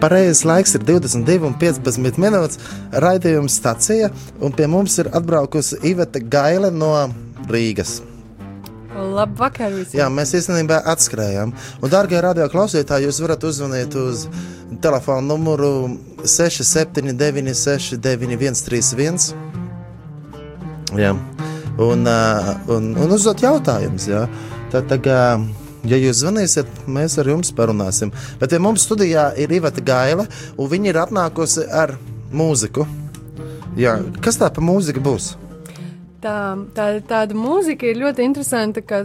Pareizais laiks ir 22,15 minūtes. Raidījums stācija, un pie mums ir atbraukusi Iveta Gaile no Rīgas. Labvakar! Visiem. Jā, mēs īstenībā atskrējām. Un, dārgie radio klausītāji, jūs varat uzzvanīt uz telefona numuru 679, 691, 31. Jā. Un, un, un uzdot jautājumus. Tad, uh, Ja jūs zvanīsiet, mēs ar jums parunāsim. Bet ja mums studijā ir Iveta Gaila, un viņa ir atnākusi ar mūziku. Jā, kas tā pa mūzika būs? Tā, tā, tāda mūzika ir ļoti interesanta. Ka,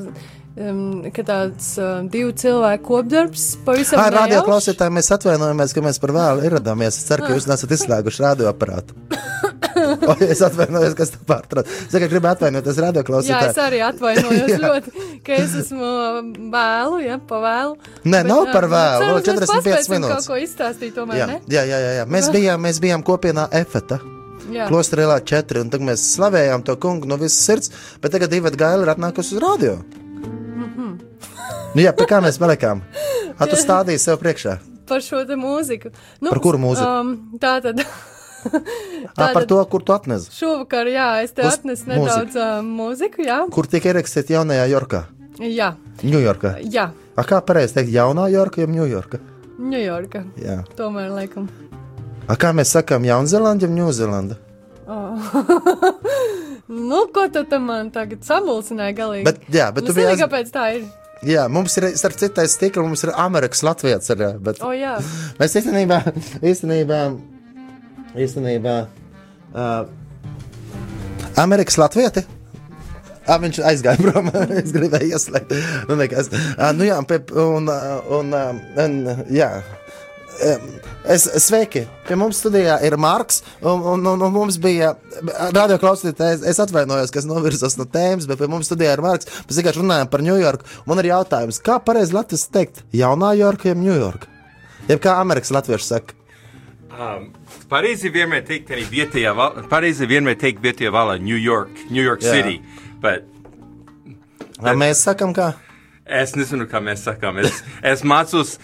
um, ka tāds uh, divu cilvēku kopdarbs pavisam Ar radio klausītājiem mēs atvainojamies, ka mēs par vēlu ieradāmies. Es ceru, ka jūs nesat izslēguši radioaparātu. o, es atvainojos, kas tā pārtrauc. Es tikai gribu atvainoties radioklausītājiem. Jā, es arī atvainojos ļoti, ka es esmu vēlu, ja, pa vēlu. Nē, Bet, nav par vēlu, ceru, 45 minūtes. kaut ko izstāstīt tomēr, jā, ne? jā, jā, jā, jā. Mēs bijām, mēs bijām kopienā Efeta. Klosterīlā 4, un tagad mēs slavējām to kungu no visas sirds, bet tagad Iveta Gaila ir atnākusi uz radio. Mm -hmm. nu, jā, pie kā mēs palikām? A, tu stādīji sev priekšā. Par šo te mūziku. Nu, Par kuru mūziku? Um, tā tad. Tā par to, kur tu atnesi. Šovakar, jā, es te Uz atnesu nedaudz uh, mūziku, jā. Kur tika ierakstīta jaunajā Jorkā? Jā. Ņujorkā. Jā. A, kā pareizi teikt, jaunā Jorka, jau Ņujorka? Ņujorka. Jā. Tomēr, laikam. A, kā mēs sakām, Jaunzēlanda, jau Ņūzelanda? Oh. nu, ko tu tam man tagad samulsināji galīgi? Bet, jā, bet nu, tu biji. Zini, kāpēc tā ir? Jā, mums ir starp citais stikla, mums ir Amerikas Latvijas arī. Bet oh, jā. mēs īstenībā, īstenībā, īstenībā uh, Amerikas Latvieti. Ah, viņš aizgāja prom. es gribēju ieslēgt. Nu, nekas. Uh, nu, jā, un, un, un, un, jā. Es, sveiki! Pie mums studijā ir Marks, un, un, un, un mums bija radio klausītājs. Es atvainojos, ka es novirzos no tēmas, bet pie mums studijā ir Marks. Mēs vienkārši runājam par Ņujorku. Man ir jautājums, kā pareizi Latvijas teikt, jaunā Jorka, jeb Ņujorka? Jeb kā Amerikas latvieši saka? Um, pareizi vienmēr teikt, arī vietējā, val- pareizi vienmēr teikt vietējā valodā New York, New York Jā. City. Bet Vai mēs sakam, kā? es nezinu, kā mēs sakām. Es, es mācos,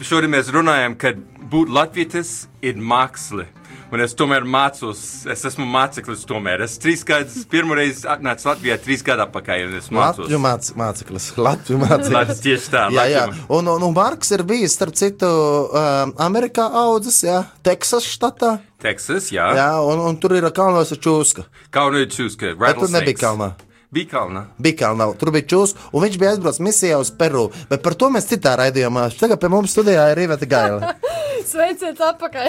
šodien mēs runājam, ka būt latvietis ir māksla. Un es tomēr mācos, es esmu māceklis tomēr. Es trīs gadus, pirmo reizi atnācu Latvijā, trīs gadu atpakaļ, es mācos. Latviju māc, māceklis. Latviju māceklis. Latvijas tieši tā. Jā, jā. Un, un, un Marks ir bijis, starp citu, um, Amerikā audzis, jā, Teksas štatā. Teksas, jā. Jā, un, un tur ir čūsku. Kaunu ir čūska. Bet tur nebija kalnā. Bija kalnā, tur bija čūsku, un viņš bija aizbraucis misijā uz Peru. Bet par to mēs citā raidījumā. Tagad pie mums studijā ir Rīveta Gaila. Sveiciet atpakaļ!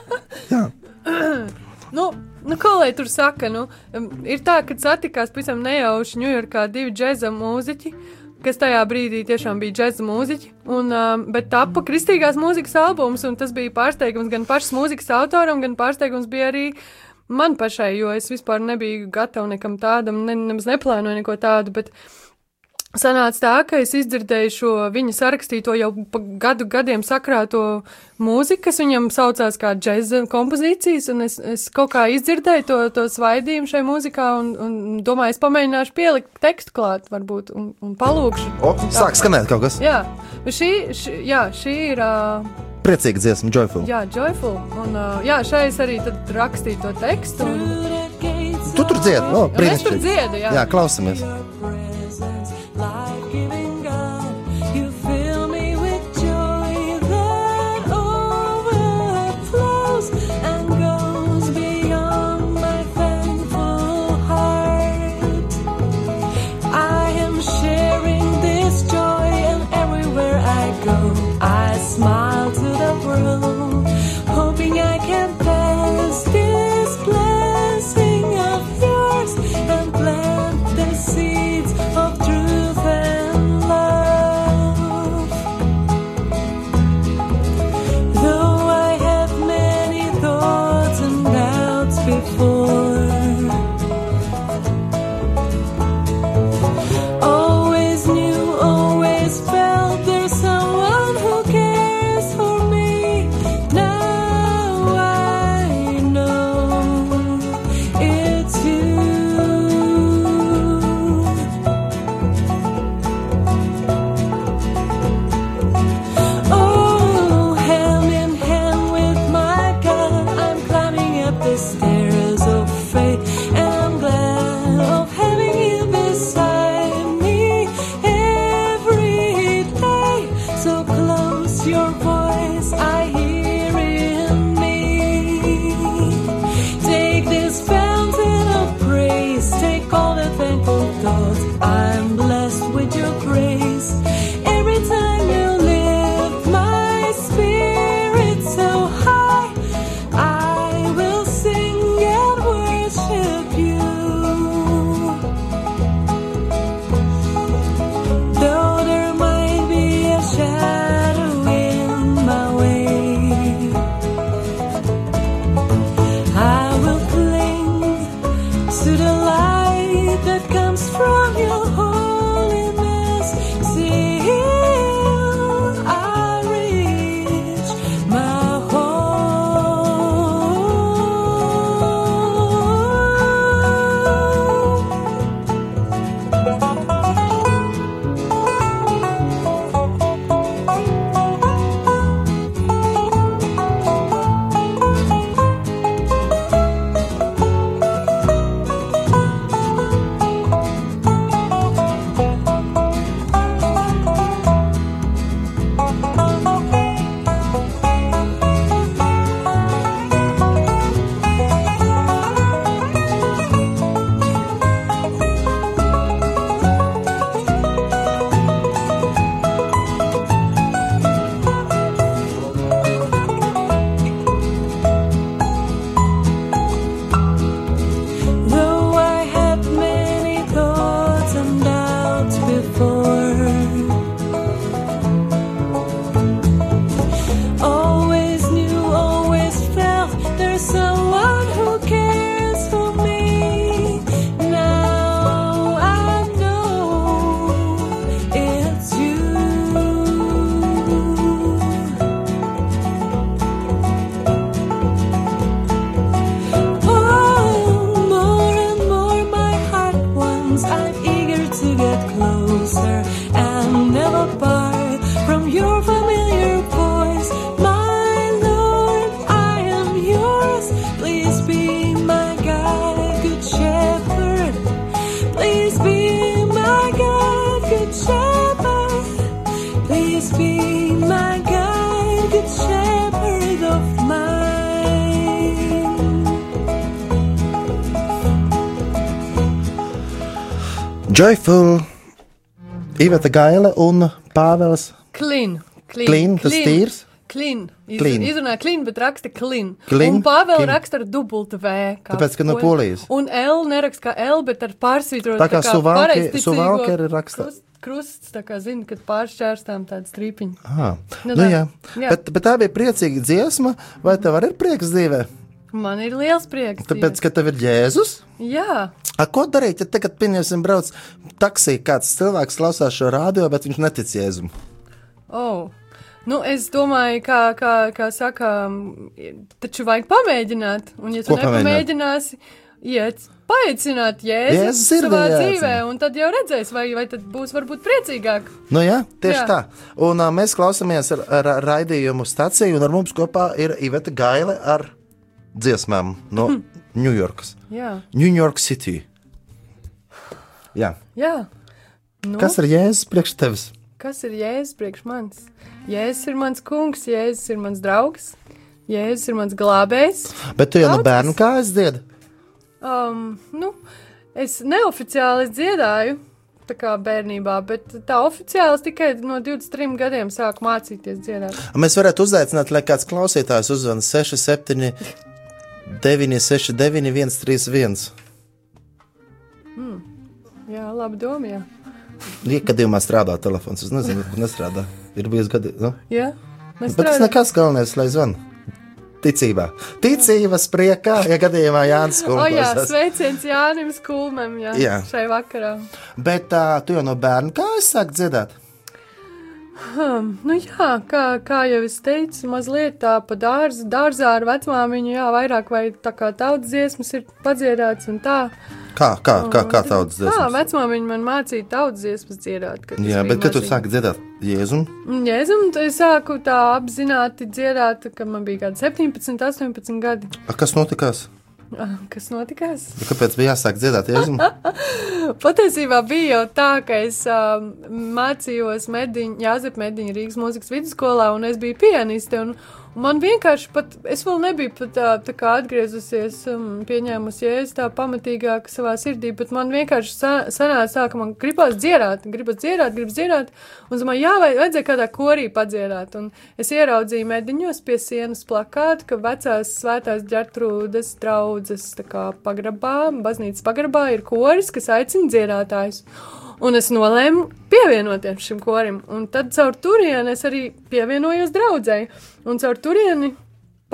Jā. nu, nu, ko lai tur saka? Nu, ir tā, ka satikās pavisam nejauši Ņujorkā divi džēza mūziķi. Kas tajā brīdī tiešām bija džēza mūziķi, un, um, bet tapa kristīgās mūzikas albums, un tas bija pārsteigums gan pašas mūzikas autoram, gan pārsteigums bija arī man pašai, jo es vispār nebiju gatava nekam tādam, ne, nemaz neplānoju neko tādu, bet Sanāca tā, ka es izdzirdēju šo viņa sarakstīto jau pa gadu gadiem sakrāto mūziku, kas viņam saucās kā džēza kompozīcijas, un es, es kaut kā izdzirdēju to, to svaidījumu šai mūzikā, un, un domāju, es pamēģināšu pielikt tekstu klāt, varbūt, un, un palūkšu. O, sāk skanēt kaut kas. Jā, šī, šī, jā, šī ir. Uh, Priecīga dziesma, joyful. Jā, joyful. Un, uh, jā, šai es arī tad rakstīju to tekstu. Un... Tu tur dziedi, o, Un es tur brīnišķīgi. dziedu, jā. Jā, klausamies. Joyful, Iveta Gaila un Pāvils Clean. Clean, Clean, tas tīrs? Clean. Iz, Clean. Izrunā clean, bet raksta clean. Clean, Un clean. raksta ar dubultu V. kā Tāpēc, ka no. Polijas. Un L neraksta kā L, bet ar pārsvītrotu. Tā kā Suvalki- pareizticīgo Suvalki arī raksta. Krust, krusts, tā kā zina, kad pāršķērstām tādu strīpiņu. Ah, Nu nu, jā. Jā. Bet, bet tā bija priecīga dziesma, vai tev arī ir prieks dzīvē? Man ir liels prieks. Tāpēc, ka tev ir Jēzus. Jā, A, ko darīt, ja tagad, pieņemsim, brauc taksī, kāds cilvēks klausās šo rādio, bet viņš netic Jēzum? oh. Nu, es domāju, kā, kā, kā saka, taču vajag pamēģināt. Un, ja tu Ko nepamēģināsi, iet, paaicināt Jēzu Jēzus savā jāaicina. dzīvē, un tad jau redzēs, vai, vai tad būs varbūt priecīgāk. Nu, jā, tieši jā. Tā. Un uh, mēs klausāmies ar, ar raidījumu stāciju, un ar mums kopā ir Iveta Gaile ar dziesmām no Ņujorkas. New York City. Jā. jā. Nu, Kas ir Jēzus priekš tevis? kas ir Jēzus priekš manis? Jēzus ir mans kungs, Jēzus ir mans draugs, Jēzus ir mans glābējs. Bet tu jau no bērnu kājas dziedi. Um, nu, es neoficiāli dziedāju. Tā kā bērnībā, bet tā oficiāli es tikai no 23 gadiem sāku mācīties dziedāt. Mēs varētu uzaicināt, lai kāds klausītājs uzzvanītu 67, 969, 131. Jā, labi doma. Jā, Iekadījumā strādā telefons. Es nezinu, kur nestrādā. Ir bijis gadi. Nu? jā mēs Bet tas nekas galvenais, lai zvanu. Ticībā. Ticības priekā, ja gadījumā Jānis O, jā, Kungs. sveiciens Jānim Skulmam, jā, Jā. šai vakarā. Bet uh, tu jau no bērna kājas sāk dziedāt. Hmm, nu jā, kā, kā jau es teicu, mazliet tā pa dārzu, dārzā ar vecmāmiņu, jā, vairāk vai tā kā tautas dziesmas ir padziedāts un tā. Kā, kā, kā, kā tautas Jā, dziesmas? vecmāmiņa man mācīja tautas dziesmas dziedāt. kad Jā, bet kad tu sāki dziedāt Jēzum, Jēzum, tad es sāku tā apzināti dziedāt, kad man bija kādi 17, 18 gadi. a, kas notikās? Ah, Kas notikās? Kāpēc bija jāsāk dziedāt Jēzum? Patiesībā bija jau tā, ka es um, mācījos Mediņu, Jāzep Mediņu Rīgas mūzikas vidusskolā, un es biju pianiste. Un man vienkārši pat, es vēl nebiju pat tā, tā kā atgriezusies, um, pieņēmusi jēzu tā pamatīgāk savā sirdī, bet man vienkārši sa- sanāca tā, ka man gribās dziedāt, gribas dziedāt, gribas dziedāt, un es domāju, jā, vai vajadzēja kādā korī padziedāt. Un es ieraudzīju mediņos pie sienas plakātu, ka vecās svētās ģertrūdes draudzes tā kā pagrabā, baznīcas pagrabā ir koris, kas aicina dziedātājus. Un es nolēmu pievienoties šim korim. Un tad caur turieni es arī pievienojos draudzēji. Un caur turieni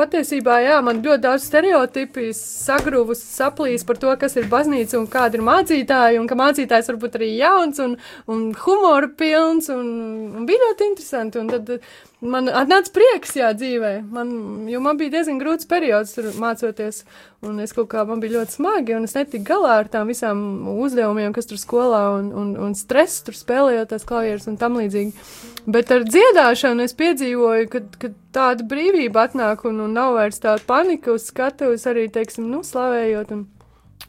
patiesībā, jā, man ļoti daudz stereotipi sagrūvus, saplīs par to, kas ir baznīca un kāda ir mācītāja. Un ka mācītājs var būt arī jauns un, un humora pilns. Un, un bija ļoti interesanti. Un tad man atnāca prieks, jā, dzīvē. Man, jo man bija diezgan grūts periods tur mācoties. Un es kaut kā man bija ļoti smagi, un es netiku galā ar tām visām uzdevumiem, kas tur skolā, un, un, un stress tur spēlējot tās klavierus un tam līdzīgi. Bet ar dziedāšanu es piedzīvoju, ka, ka tāda brīvība atnāk, un, un nav vairs tāda panika uz skatuves, arī, teiksim, nu, slavējot. Un,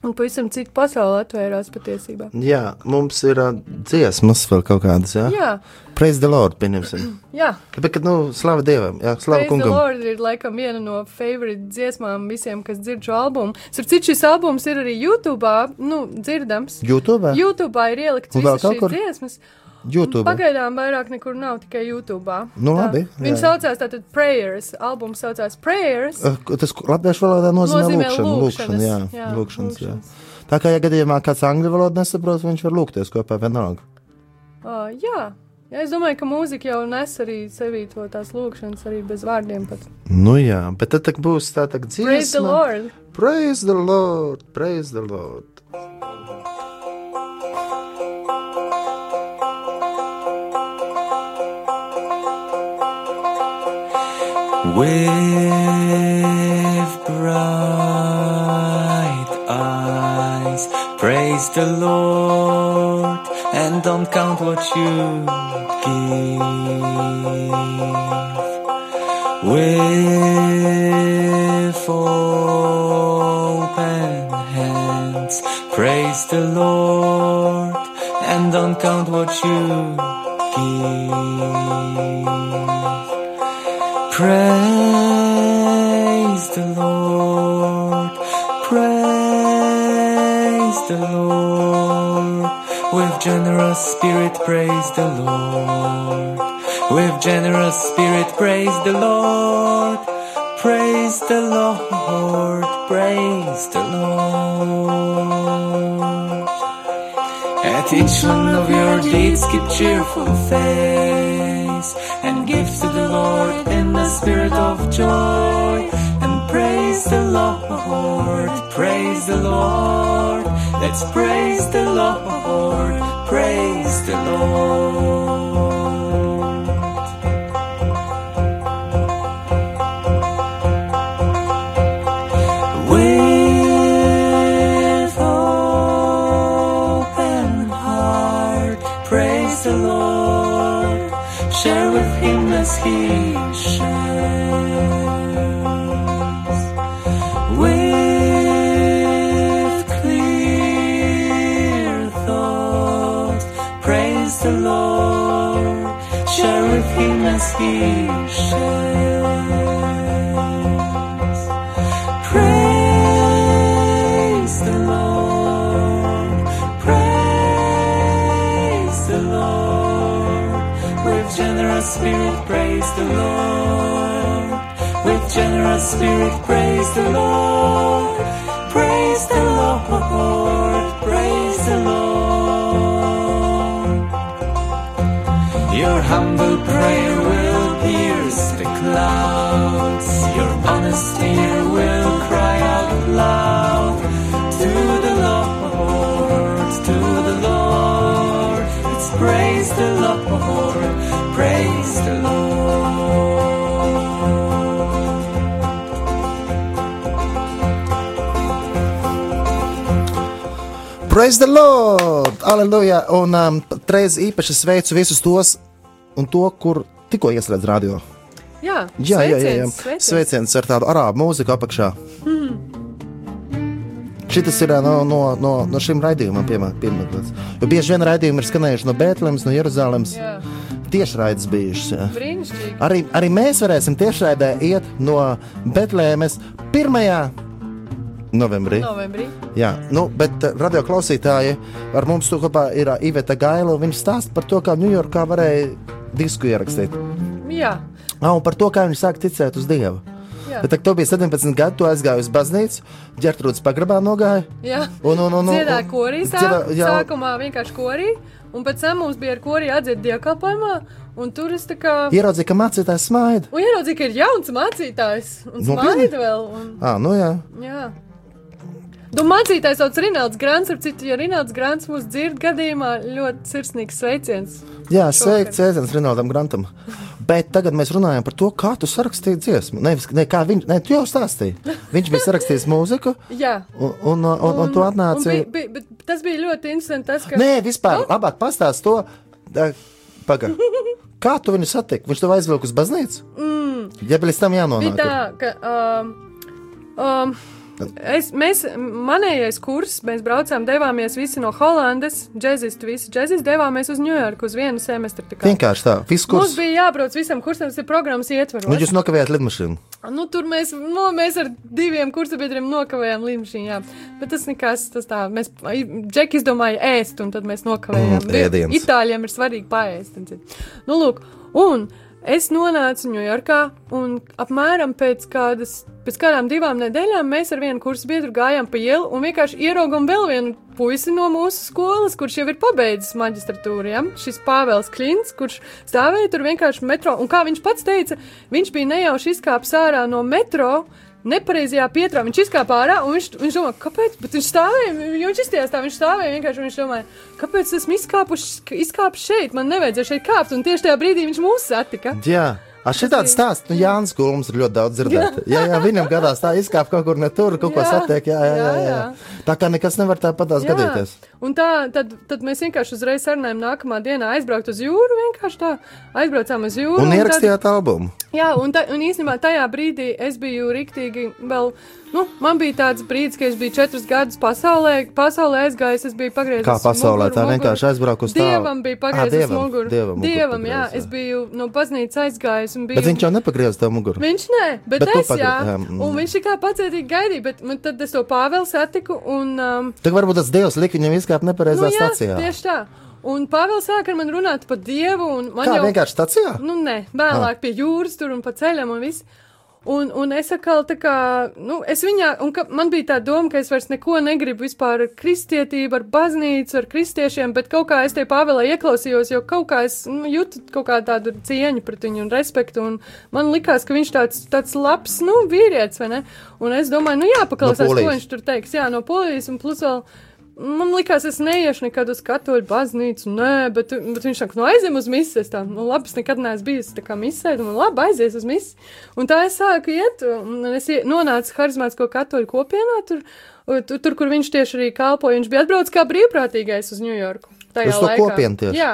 un pavisam cita pasaule atvērās patiesībā. Jā, mums ir uh, dziesmas vēl kaut kādas, jā? Jā, Praise the Lord, pieņemsim. jā. Bet, kad, nu, slava Dievam, jā, slava Praise the kungam. Lord ir laikam viena no favorite dziesmām visiem, kas dzird šo albumu. Starp citu, šis albums ir arī YouTube, nu, dzirdams. YouTube? YouTube ir ielikts visas šīs kur? dziesmas. YouTube. Pagaidām vairāk nekur nav, tikai YouTube. Nu, labi, Viņa jā. saucās tātad Prayers. Albums saucās Prayers. Uh, Tas latviešu valodā nozīmē, Nozīmē lūkšanu, lūkšanas, jā, jā, lūkšanas, jā. lūkšanas. Tā kā, ja gadījumā kāds angļu valodu nesaprot, viņš var lūgties kopā vienalga. Uh, jā. jā, es domāju, ka mūzika jau nes arī sevī to tās lūkšanas, arī bez vārdiem pat. Nu jā, bet tad būs tā tā dziesma. Praise the Lord! Praise the Lord, praise the Lord. With bright eyes, praise the Lord, and don't count what you give. With open hands, praise the Lord, and don't count what you Praise the Lord, praise the Lord with generous spirit, praise the Lord. With generous spirit, praise the Lord. Praise the Lord, praise the Lord. At each one of your deeds, keep cheerful face the Lord. Let's praise Praise the Lord! Aleluja! Un um, reiz īpaši sveicu visus tos un to, kur tikko ieslēdz radio. Jā, Jā, jā, jā, jā. sveiciens, sveiciens. Sveiciens ar tādu arābu mūziku apakšā. Šis ir ā, no, no, no, no šim raidījumam pieminēts. Jo bieži vien raidījumi ir skanējuši no Bēntlēmas, no Jeruzalemes. Jā, Tiešraides bijušas. jā. brīnišķīgi. Arī, arī mēs varēsim tiešraidē iet no Betlēmes 1. Novembrī. Novembrī. Jā, nu, bet uh, radio klausītāji ar mums tu kopā ir uh, Iveta Gaila. Viņa stāsta par to, kā Ņujorkā varēja disku ierakstīt. Jā, Ah, un par to, kā viņi sāk ticēt uz Dievu. jā. Bet, kad tu biji 17 gadi, tu aizgāji uz baznīcu, ģērtrūdas pagrabā nogāja. jā. Un, un, un, un, Dziedāja korī sāk, jā. sākumā vienkārši korī, un pēc tam mums bija ar korī atdzied dievkalpojumā, un tur es kā... Ieraudzīja, ka mācītājs smaida. Un ieraudzīju, ka ir jauns mācītājs, un Nopietni? smaida vēl, un Ah, nu jā. jā. Nu, mācītājs sauc Rinalds Grants, ar citu, ja Rinalds Grants mūs dzird gadījumā, ļoti sirsnīgs sveiciens. Jā, sveiki, Cēzars Rinaldam Grantam. Bet tagad mēs runājam par to, kā tu sarakstīji dziesmu. Nevis, ne, kā viņš, ne, tu jau stāstīji. Viņš bija sarakstījis mūziku, Jā. un, un, un, un tu atnāci. Un bija, bija, tas bija ļoti interesanti, tas, ka... Nē, vispār, labāk pastāst to. Pagaid. Kā tu viņu satiki? Viņš tev aizvilka uz baznīcu? Mm. Ja līdz tam Bija jānonāk. tā, ka um, um, es, mēs, manējais kurs, mēs braucām, devāmies visi no Holandes, džezisti, visi džezisti, devāmies uz Ņujorku uz vienu semestri. tā kā. Vienkārši tā, viss Mums kurs. bija jābrauc visam kursam, tas ir programmas ietvaros. Nu, jūs nokavējāt lidmašīnu. Nu, tur mēs, nu, mēs ar diviem kursabiedriem nokavējām līniju. Jā, bet tas nekas, tas tā. Mēs, Džeki izdomāja ēst, un tad mēs nokavējām. Mm, ēdiens. Itāļiem ir svarīgi paēst. Nu, lūk, un es nonācu Ņujorkā, un apmēram pēc kādas. Pēc kādām divām nedēļām mēs ar vienu kursu biedru gājām pa ielu un vienkārši ieraugām vēl vienu puisi no mūsu skolas, kurš jau ir pabeidzis maģistratūru. Ja? Šis Pāvils Klints, kurš stāvēja tur vienkārši metro, un kā viņš pats teica, viņš bija nejauši izkāpis ārā no metro. Nepareizajā pietrā viņš izkāpa ārā, un viņš, viņš domāja, kāpēc? Bet viņš stāvēja, viņš izties tā, viņš stāvēja vienkārši, un viņš domāja, kāpēc esmu izkāpus, izkāpis šeit, man nevajadzēja šeit kāpt, un tieši tajā brīdī viņš mūs satika. Jā. A šitādi stāsti, nu, Jānis Kulms ir ļoti daudz dzirdēts. Jā, jā, viņam gadās tā izkāpt kaut kur ne tur, kaut ko satiek. Jā, jā, jā, jā. Tā kā nekas nevar tāpatās gadīties. Un tā, tad, tad mēs vienkārši uzreiz sarunājām, nākamā dienā aizbraukt uz jūru. Vienkārši tā aizbraucām uz jūru. Un tad- ierakstījāt albumu. Jā, un, ta, un īstenībā tajā brīdī es biju rīktīgi vēl. Nu, man bija tāds brīdis, ka es biju četrus gadus pasaulē, pasaulē aizgājis. Es biju pagriezis Kā pasaulē, muguru, tā muguru. vienkārši aizbraukt uz tālu. Dievam bija dievam, muguru. dievam dievam pagriezis, jā. es biju no baznīcas aizgājis. Un Biju, Bet viņš jau nepagriez tev muguru. Viņš nē, bet, Bet es pagri- jā. mm. Un viņš tikai pacietīgi gaidīja, bet man, tad es to Pāvelu satiku. Un, um, Tad varbūt tas dievs lika viņam izkāpt nu, nepareizā jā, stācijā. tieši tā. Un Pāvils sāk ar mani runāt par Dievu, un man Kā jau vienkārši stācijā? Nu, nē, vēlāk pie jūras tur un pa ceļam un viss. Un, un es atkal tā kā, nu, es viņā, un ka, man bija tā doma, ka es vairs neko negribu vispār ar kristietību, ar baznīcu, ar kristiešiem, bet kaut kā es te Pāvēlē ieklausījos, jo kaut kā es nu, jūtu kaut kā tādu cieņu pret viņu un respektu, un man likās, ka viņš tāds, tāds labs, nu, vīrietis, vai ne? Un es domāju, nu, jāpaklausās, No ko Polijas. viņš tur teiks, jā, no polijas, un plus vēl. Man liekas, es neiešu nekad uz katoļu baznīcu, nē, bet, bet viņš saka, nu aizjām uz misiju. Tā, nu labi, es nekad neesmu bijis tā kā misē, un labi, aizies uz misiju. Un tā es sāku iet, un es ie- nonācu harizmātisko katoļu kopienā, tur, tur, tur, kur viņš tieši arī kalpoja. Viņš bija atbraucis kā brīvprātīgais uz Ņujorku. tajā Uz to laikā. kopienu tieši? Jā.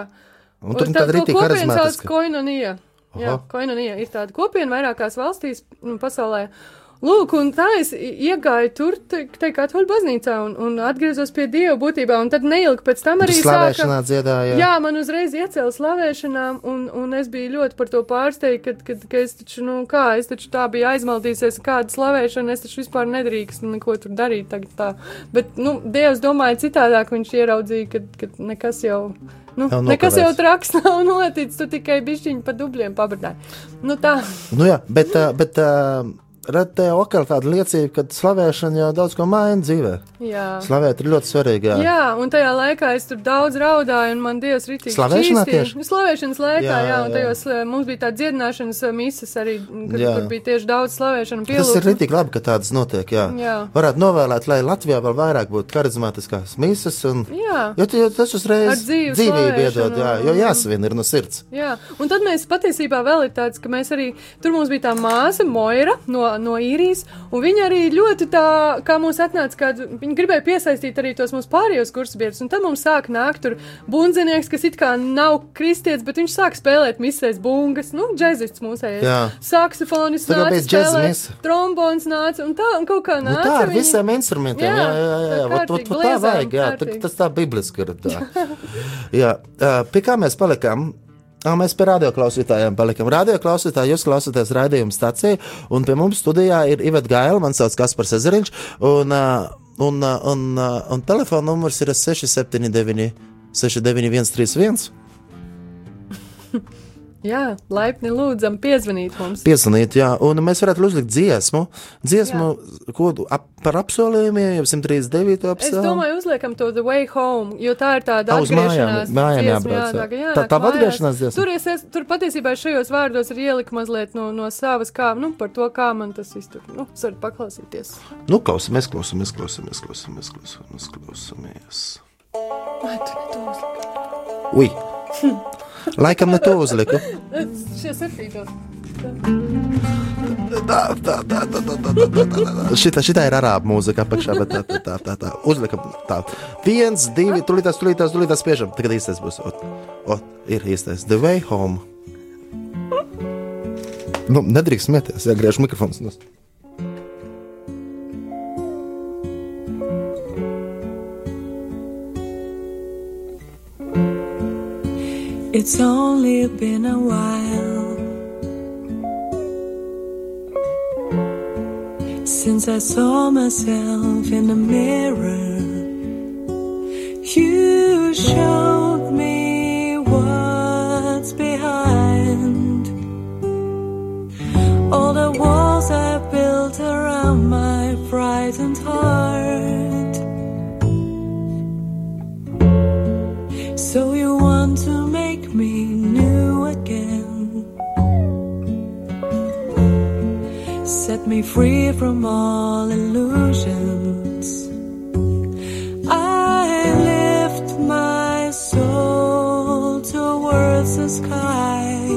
Un tur arī to tik kopienu sauc. Koinonija. Jā. Koinonija ir tāda kopiena vairākās valstīs mm, pasaulē. Lūk, un tā es iegāju tur, te katoļu baznīcā, un, un atgriezos pie Dieva būtībā, un tad neilgi pēc tam arī Slavēšanā dziedāja. Jā, man uzreiz iecēla slavēšanām, un, un es biju ļoti par to pārsteigta, kad, kad, ka es taču, nu, kā, es taču tā biju aizmaldījusies, kāda slavēšana, es taču vispār nedrīkstu neko tur darīt tagad tā. Bet, nu, Dievs domāja citādāk, viņš ieraudzīja, ka, ka nekas jau. Nu, nekas jau traks nav noticis, tu tikai bišķiņi pa dubļiem pabradāji. Nu tā, Nu jā, bet, bet ā, redz te okar tāda liecība, ka slavēšana jau daudz ko maina dzīvē. jā. Slavēt ir ļoti svarīgi. Jā. Jā, un tajā laikā es tur daudz raudāju, un man Dievs rītīgi Slavēšanā šķīstīja. tieši? Slavēšanas laikā, jā, Jā, jā, un jā. tajos eh, mums bija tā dziedināšanas eh, misas arī, kad, Jā. kur bija tieši daudz slavēšana un Tas ir rītīgi labi, ka tādas notiek. Jā. Jā. Varētu novēlēt, lai Latvijā vēl vairāk būtu karizmātiskās misas. Un, Jā. jo, jo tas uzreiz dzīvi dzīvību slavēšanu iedod, jā, jo jāsvin ir no sirds. Jā, un tad mēs patiesībā vēl ir tāds, ka mēs arī, tur mums bija tā māsa, Moira no, no īrijas, un viņa arī ļoti tā, kā mūs atnāca, kad viņa gribēja piesaistīt arī tos mūsu pārējos kursbiedrus, un tad mums sāk nākt tur bundzinieks, kas it kā nav kristietis, bet viņš sāk spēlēt misēs bungas, nu, džezists mūsējais. Saksofonis nāca spēlēt, trombons nāca, un tā, un kaut kā Nu, nāca. tā ar viņi- visiem instrumentiem. Jā, Jā, jā, jā. jā. tā Vat, vat, vat, tā vajag. Jā, tā, tas tā bibliski ir. Tā. jā, pie kā mēs palikām? Ā, Mēs pie radioklausītājiem palikām. Radioklausītāji, jūs klausāties raidījuma stācijā, un pie mums studijā ir Iveta Gaila, man sauc Kaspars Ezeriņš, un, un, un, un telefona numurs ir 679 691 31. Jā, laipni lūdzam piezvanīt mums. Piezvanīt, jā, un mēs varētu uzlikt dziesmu, dziesmu ko, ap, par apsolījumiem, jau 139. Es apsolījumu. domāju, uzliekam to The Way Home, jo tā ir tāda uz mājām- atgriešanās mājām dziesma, jābrauc, jā. tā, jānāk Tā- tā atgriešanās dziesma? Tur, es, es, tur patiesībā šajos vārdos ir ielika mazliet no, no savas, kā, nu, par to, kā man tas viss tur, nu, es varu paklausīties. Nu, klausamies, klausamies, klausamies, klausamies, klausamies, klausamies. Ai, tu ne to uzliki. Ui! Laikam ne to uzliku. Tā, tā, tā, tā, tā, tā, tā, tā, tā. Šitā, šitā ir arābu mūzika apakšā, bet tā, tā, tā, tā, tā. Uzlikam tā. Viens, divi, tulītās, tulītās, tulītās spiežam. Tagad īstais būs. O, o, ir īstais. The way home. Nu, nedrīkst smieties, ja griež mikrofons. nost. It's only been a while since I saw myself in the mirror. You showed me what's behind all the walls I built around my frightened heart. Set me free from all illusions. I lift my soul towards the sky.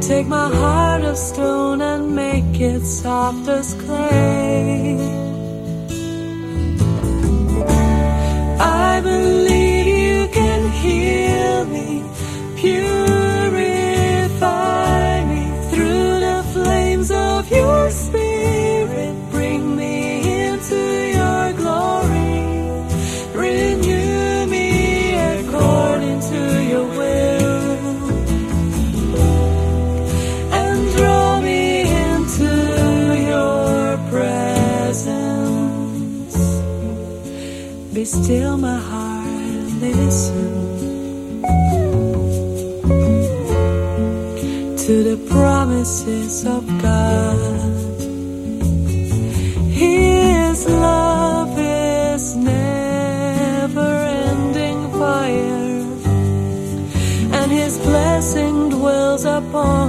Take my heart of stone and make it soft as clay. I believe you can heal me, purify Be still, my heart, listen to the promises of God. His love is never ending fire, and His blessing dwells upon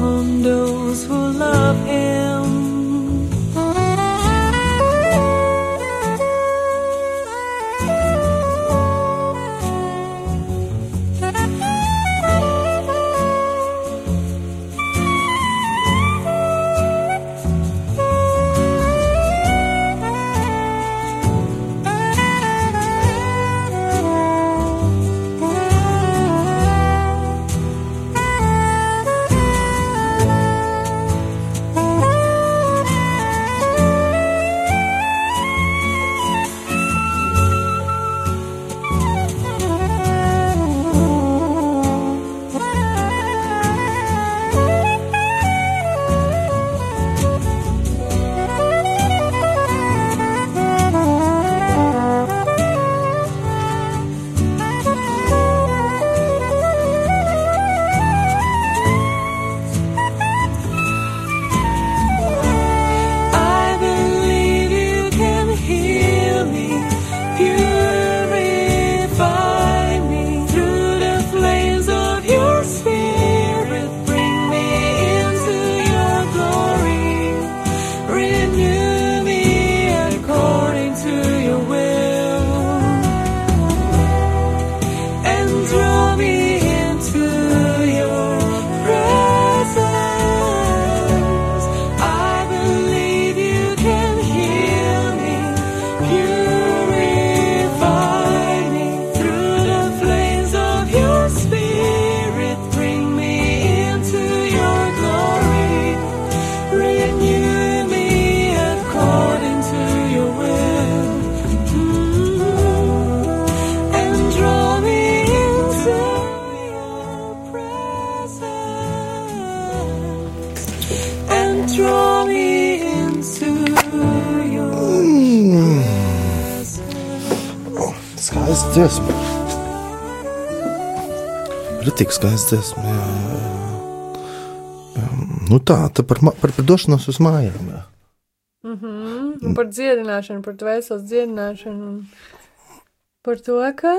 Ritīgi skaists dziesma. Jā, jā, jā. Nu tā, tā par, par, par došanos uz mājām. Jā. Un par dziedināšanu, par dvēseles dziedināšanu. Par to, ka,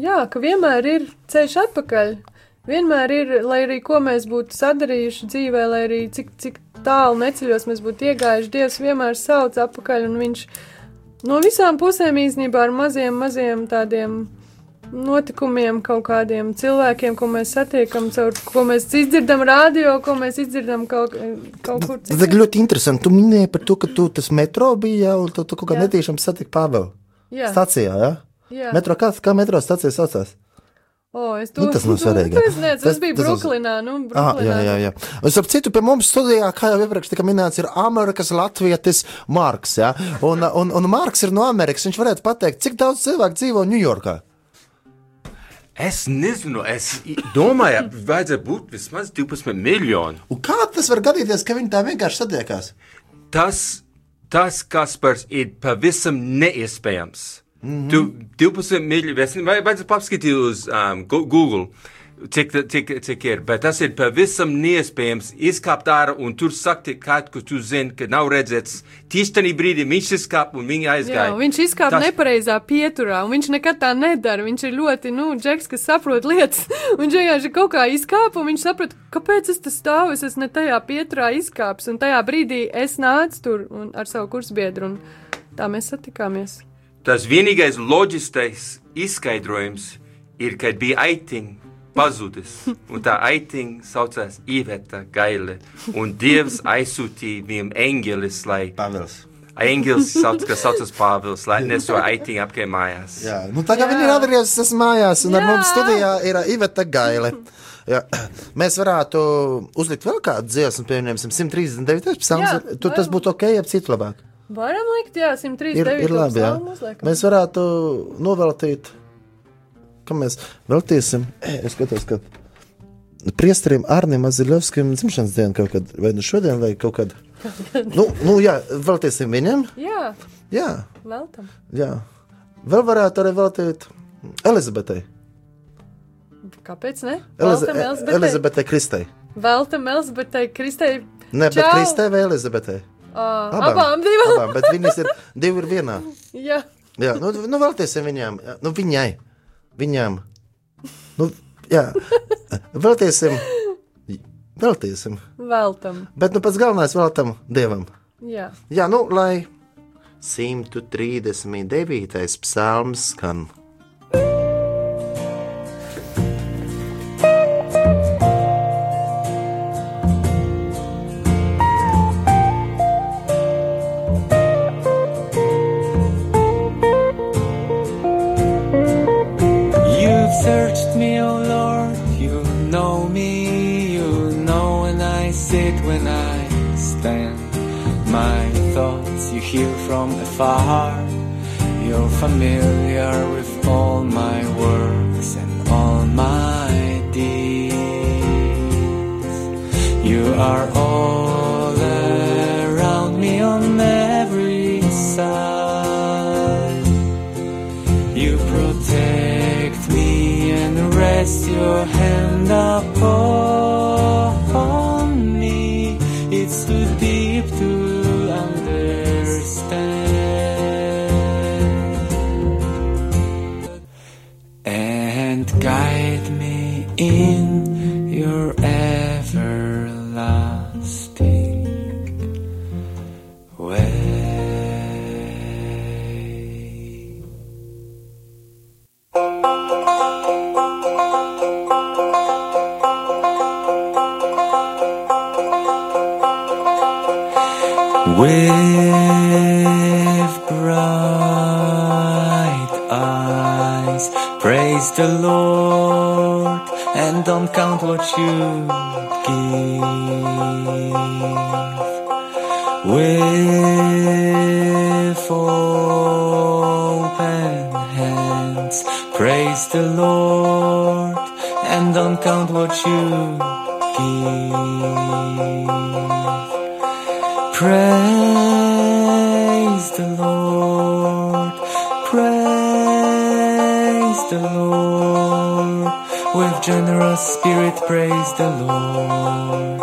jā, ka vienmēr ir ceļš atpakaļ. Vienmēr ir, lai arī ko mēs būtu sadarījuši dzīvē, lai arī cik, cik tālu neceļos mēs būtu iegājuši, Dievs vienmēr sauc atpakaļ, un Viņš no visām pusēm īstenībā ar maziem, maziem tādiem notikumiem, kaut kādiem cilvēkiem, ko mēs satiekam, caur ko mēs izdzirdam radio, ko mēs izdzirdam kaut, kaut kur Tas ir ļoti interesanti. Tu minēji par to, ka tu tas metro bija, un tu, tu kaut kā netīšām satiki Pāvelu. Jā, Stacijā, jā? jā. Metro, kā, kā metro stacija saucās? O, es Nu, tas nav svarīgi. Tas, ne, tas, Tas- tas bija tas Brooklynā. Nu, Ah, jā, jā, jā. Un, starp citu, pie mums studijā, kā jau iepriekš tika minēts, ir Amerikas Latvijas Marks. Ja? Un, un, un Marks ir no Amerikas. Viņš varētu pateikt, cik daudz cilvēku dzīvo Ņujorkā. Es nezinu, es domāju, vajadzētu būt vismaz 12 miljoni. Un kā tas var gadīties, ka viņi tā vienkārši satiekās? Tas, tas Kaspars, ir pavisam neiespējams. Mm -hmm. Tu 12 miljoni, es nezinu, vai vajadzētu paskatīt uz um, Google. Cik, cik, cik ir, bet tas ir pavisam neiespējams izkāpt ārā un tur sakti kādu, ko tu zini, ka nav redzēts. Tajā brīdī viņš izkāpa un viņa Jā, aizgāja. un viņš izkāpa Tas- nepareizā pieturā, un viņš nekad tā nedara. Viņš ir ļoti, nu, džeks, kas saprot lietas. Viņš vienkārši kaut kā izkāpa, un viņš saprot, kāpēc es tas stāvu, es esmu ne tajā pieturā izkāpis, un tajā brīdī es nācu tur un, ar savu kursbiedru, un tā mēs satikāmies. Tas vienīgais loģiskais izskaidrojums ir, kad bija aitiņa pazudis, un tā aitiņa saucās Iveta Gaile, un Dievs aizsūtīja viņam eņģelis, lai Pāvils. eņģelis sauc, kas saucas Pāvils, lai neso aitiņu apkārt mājās. Jā, nu tagad viņi ir atgriezusies mājās, un ar Jā. mums studijā ir Iveta Gaile. Jā. Mēs varētu uzlikt vēl kādu dziesmu, piemēram, 139. psalms. Tur tas būtu ok, ap citu labāk. Varam likt, jā, 103. Ir, ir labi, jā. Mēs varētu noveltīt, ka mēs veltīsim, es skatos, ka priesterim Arnim Aziļovskim dzimšanas dienu kaut kad, vai nu šodien, vai kaut kad. Nu, nu jā, veltīsim viņam, Jā, jā, vēl tam. jā. Vēl varētu arī veltīt Elizabetei. Kāpēc ne? Veltam Elizabetei. Elizabetei Kristei. Veltam Elizabetei, Kristei. Ne, bet Čau! Kristei vai Elizabetei? Uh, abām divām. Abām, bet viņas ir divi ir vienā. Jā, Jā, nu, nu veltiesim viņām, nu viņai, viņām. Nu, jā, veltiesim, veltiesim. veltam. Bet nu pats galvenais veltam Dievam. Jā. Jā, nu, lai 139. psalms skan. Me, O Lord, you know me, you know when I sit, when I stand. My thoughts you hear from afar, you're familiar with all my works and all my deeds. You are all rest your hand upon me. It's too deep to understand. And guide me in and don't count what you give. With open hands, praise the Lord, and don't count what you give. Praise generous spirit, praise the Lord.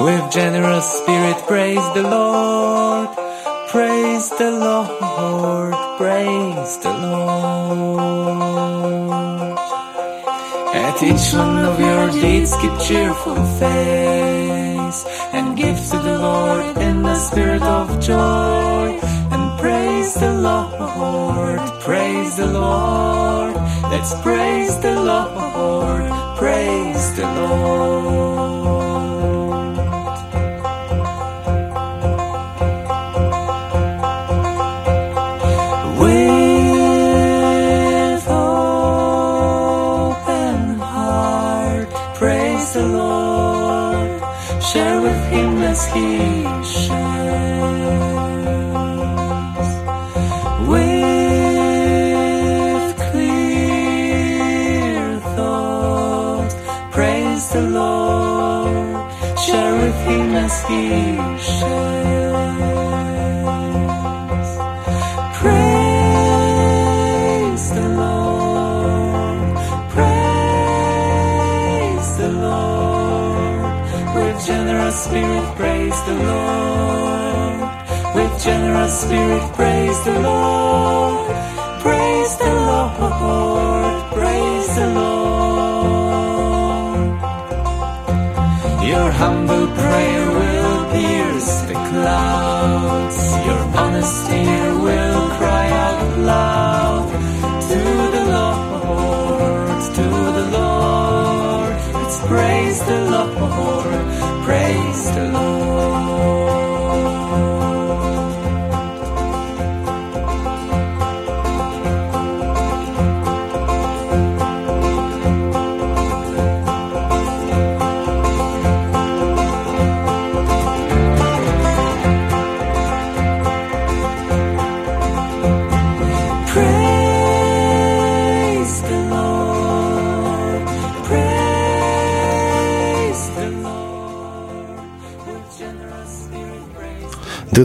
With generous spirit, praise the Lord. Praise the Lord, praise the Lord. At each one of your deeds, keep cheerful face and give to the Lord in the spirit of joy. And praise the Lord, praise the Lord. Let's praise the Lord, praise the Lord. With open heart, praise the Lord. Share with Him as He shares. Praise the Lord, praise the Lord. With generous spirit, praise the Lord. With generous spirit, praise the Lord. Praise the Lord, praise the Lord. Your humble prayer praise the Lord, praise the Lord.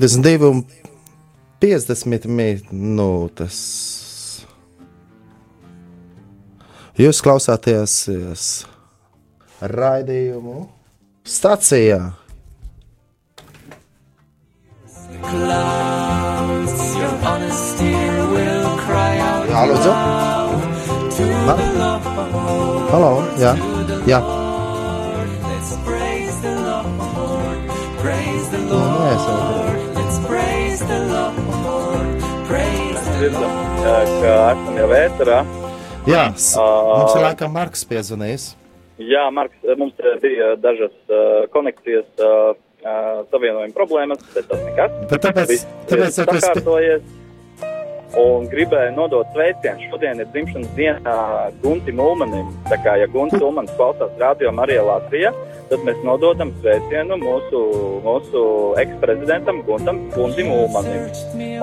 22 un 50 minūtes. Jūs klausāties raidījumu stācijā. Jā, lūdzu. Lord. Halo, jā, jā. Nē, es jau dzirdam, ka esam jau ēterā. Jā, mums ir laikam Marks piezvanījis. Jā, Marks, mums bija dažas uh, konekcijas uh, uh, savienojuma problēmas, bet tas nekas. Bet tāpēc, Viss tāpēc ir ja tu esi- sakārtojies. Un gribēju nodot sveicienu. Šodien ir dzimšanas diena Guntim Ulmanim. Tā kā, ja Gunts Ulmans klausās radio Marijā Latvijā, tad mēs nododam sveicienu mūsu, mūsu eksprezidentam Guntam Guntim Ulmanim.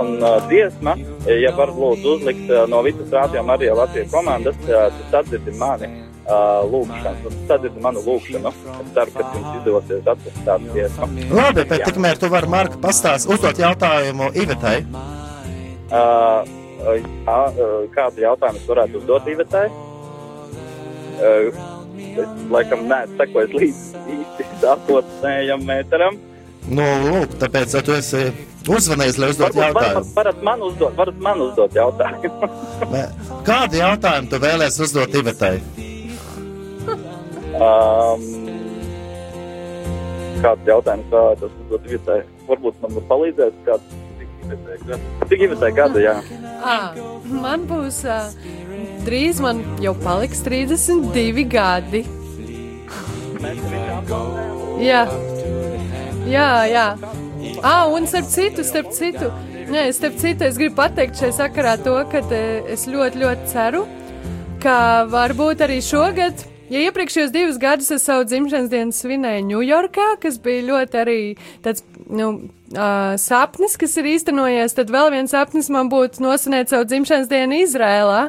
Un uh, dziesma, ja var lūdzu uzlikt uh, no visas radio Marijā Latvijas komandas, uh, tu sadzirdi mani uh, lūgšanu. Tu sadzirdi manu lūgšanu. Es ceru, ka jums izdosies atrast tādu dziesmu. Labi, bet tikmēr tu vari Marka pastāstīt, uzdot jautājumu Ivetai. Uh, uh, jā, uh, kādu jautājumu es varētu uzdot Ivetai? Uh, es laikam sekojis līdzi īsti sākotnējam mēteram. Nu, lūk, tāpēc, ja tu esi uzvanījis, lai uzdot Varbūt varat, jautājumu. varat man uzdot, varat man uzdot jautājumu. Kādu jautājumu tu vēlēsies uzdot Ivetai? um, kādu jautājumu es vēlētos uzdot Ivetai? Varbūt man var palīdzēt kāds. Cik Ivetai gadu, jā. À, man būs uh, drīz, man jau paliks 32 gadi. Jā, jā, jā. Ah, un starp citu, starp citu, nē, starp citu, es gribu pateikt šai sakarā to, ka es ļoti, ļoti ceru, ka varbūt arī šogad, ja iepriekšējos divus gadus es savu dzimšanas dienu svinēju Ņujorkā, kas bija ļoti arī tāds, nu, uh, sapnis, kas ir īstenojies, tad vēl viens sapnis man būtu nosvinēt savu dzimšanas dienu Izrēlā.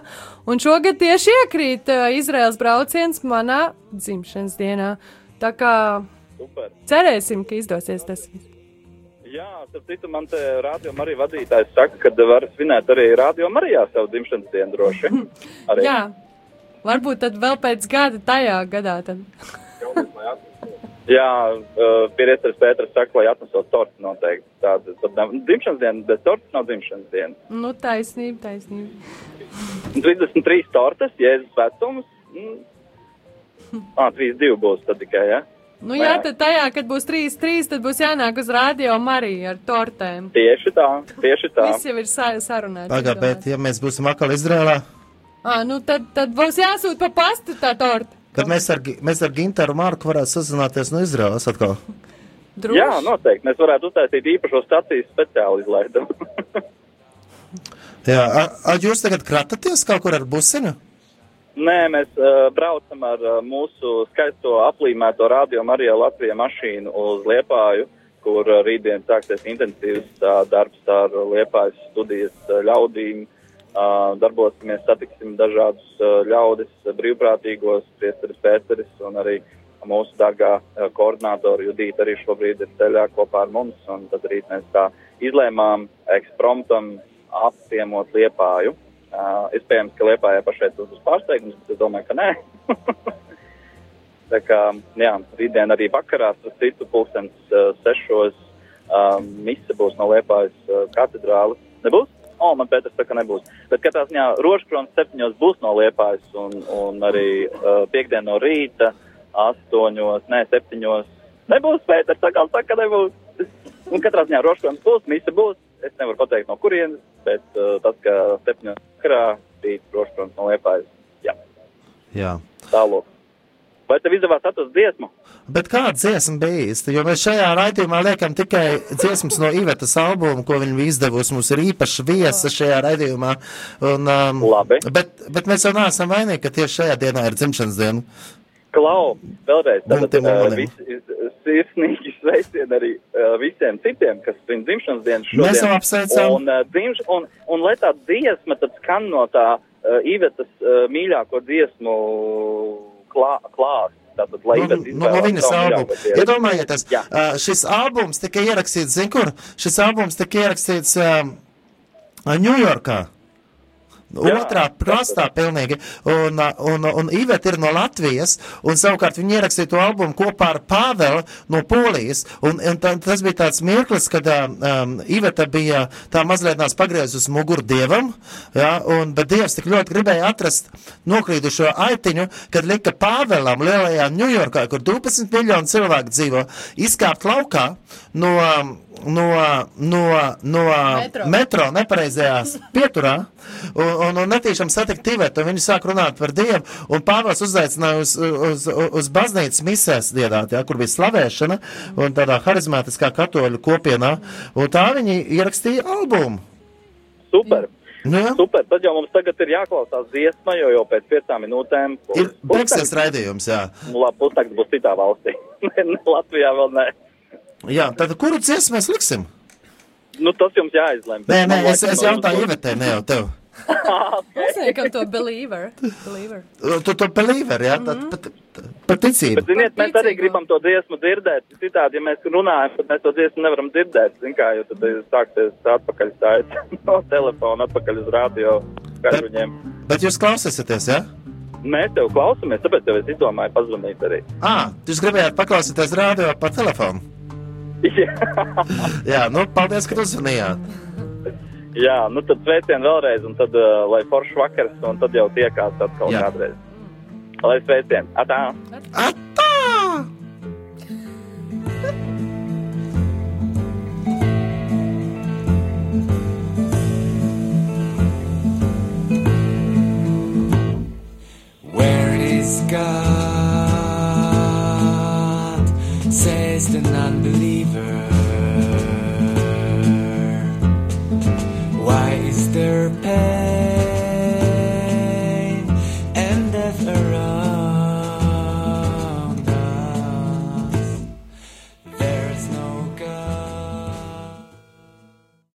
Un šogad tieši iekrīt uh, Izraels brauciens manā dzimšanas dienā. Tā kā Super. cerēsim, ka izdosies tas. Jā, starp citu, man te rādio arī vadītājs saka, ka var svinēt arī rādio Marijā savu dzimšanas dienu droši. Arī. Jā, varbūt tad vēl pēc gada tajā gadā. Tad. Jā, uh, Pieriesteris Pēters saka, lai atnesot torti noteikti. Tāda, tad nav dzimšanas diena, bet torts nav dzimšanas diena. Nu, taisnība, taisnība. 33 tortes, jēzus vecums. Mm. Ah, 32 būs tad tikai, ja? Nu, jā, tad tajā, kad būs 3-3, tad būs jānāk uz rādio Mariju ar tortēm. Tieši tā, tieši tā. Viss jau ir sa sarunāts. Pagaid, bet ja mēs būsim atkal Izrēlā, Ah, nu tad, tad būs jāsūt pa pastu tā torta. tad mēs ar, mēs ar Gintaru Marku varētu sazināties no Izrēlas atkal. Droši. Jā, noteikti. Mēs varētu uztaisīt īpašo staciju speciāli izlaidumu. Jā, a, a jūs tagad krataties kaut kur ar busiņu? Nē, mēs uh, braucam ar uh, mūsu skaisto aplīmēto radio Marijā Latvijā mašīnu uz Liepāju, kur uh, rītdien sāksies intensīvs uh, darbs ar Liepājas studijas uh, ļaudīm. Darbosimies, satiksim dažādus ļaudis, brīvprātīgos, priesteris Pēteris un arī mūsu dārgā koordinātora Judīta arī šobrīd ir ceļā kopā ar mums. Un tad rīt mēs tā izlēmām ekspromptam apciemot Liepāju. Uh, iespējams, ka Liepājā pašai tas būs pārsteigums, bet es domāju, ka nē. Tā kā, jā, rītdien arī vakarā, starp citu, pulkstens uh, sešos uh, mise būs no Liepājas uh, katedrāles. Nebūs? O, man Pēters saka, nebūs. Bet katrā ziņā rožkrons septiņos būs no Liepājas un, un arī uh, piekdien no rīta astoņos, nē, septiņos. Nebūs Pēters, saka, saka, nebūs. Un katrā ziņā rožkrons būs, mise būs. Es nevaru pateikt no kurienes, bet uh, tas, ka septiņos vakarā rīt rožkrons no Liepājas. Jā, Jā. tālāk. Vai tev izdevās atrast dziesmu? Bet kāda dziesma bija īsta? Jo mēs šajā raidījumā liekam tikai dziesmas no Ivetas albuma, ko viņa bija izdevusi. Mums ir īpaša viesa šajā raidījumā. Un, um, Labi. Bet, bet mēs jau neesam vainīgi, ka tieši šajā dienā ir dzimšanas diena. Klau, vēlreiz tātad, uh, visi, sirsnīgi sveicieni arī uh, visiem citiem, kas svin dzimšanas dienas šodien. Mēs jau apsveicam. Un, uh, dzimš, un, un lai tā dziesma tad skan no tā uh, Ivetas uh, mīļāko dziesmu klā, klāsts. Tātad, lai Nu, nu, mīļāko dziesmu. Iedomājieties, Jā. uh, šis albums tika ierakstīts, zin kur? Šis albums tika ierakstīts uh, Ņujorkā. Otrā krastā pilnīgi. Un, un, un Iveta ir no Latvijas, un savukārt viņa ierakstīja to albumu kopā ar Pāvelu no Polijas. Un, un tā, tas bija tāds mirklis, kad uh, um, Iveta bija tā mazliet nās pagriezus muguru dievam, ja, un, bet dievs tik ļoti gribēja atrast nokrītušo aitiņu, kad lika Pāvelam lielajā Ņujorkā, kur 12 miljonu cilvēku dzīvo, izkāpt laukā no, no, no, no Metro. metro nepareizajās pieturā un, un, un netīšām satikt Tibetu. Viņi sāk runāt par Dievu, un Pāvils uzaicināja uz, uz, uz baznīcas misēs dziedāt, ja, kur bija slavēšana, un tādā harizmātiskā katoļu kopienā, un tā viņi ierakstīja albumu. Super! Nu, ja? Super, tad jau mums tagad ir jāklausās dziesma, jo jau pēc piecām minūtēm Ir beigsies raidījums, jā. Nu, labi, pusnakts būs citā valstī. Latvijā vēl nē. Jā, tad kuru dziesmu mēs liksim? Nu, tas jums jāizlem. Nē, nē, es, es jautāju Ivetē, ne jau tev. Mēs liekam to believer. believer. Tu to believer, jā, tad pat, pat ticību. Bet, ziniet, mēs arī gribam to dziesmu dzirdēt. Citādi, ja mēs runājam, tad mēs to dziesmu nevaram dzirdēt. Zin kā, jo tad sāksies atpakaļ stāvēt no telefona, atpakaļ uz radio skaļruņiem. Bet jūs klausāsieties, jā? Mēs tev klausamies, tāpēc jau es izdomāju pazvanīt arī. Ā, jūs gribējāt paklausīties rādio pa telefonu. Jā, nu, paldies, ka uzvanījāt. Jā nu tad sveicien vēlreiz, un tad, uh, lai foršs vakars, un tad jau tiekās atkal Jā. kādreiz. Lai sveicien! Atā! Atā! Where is God? Says the non-believer. Why is there pain?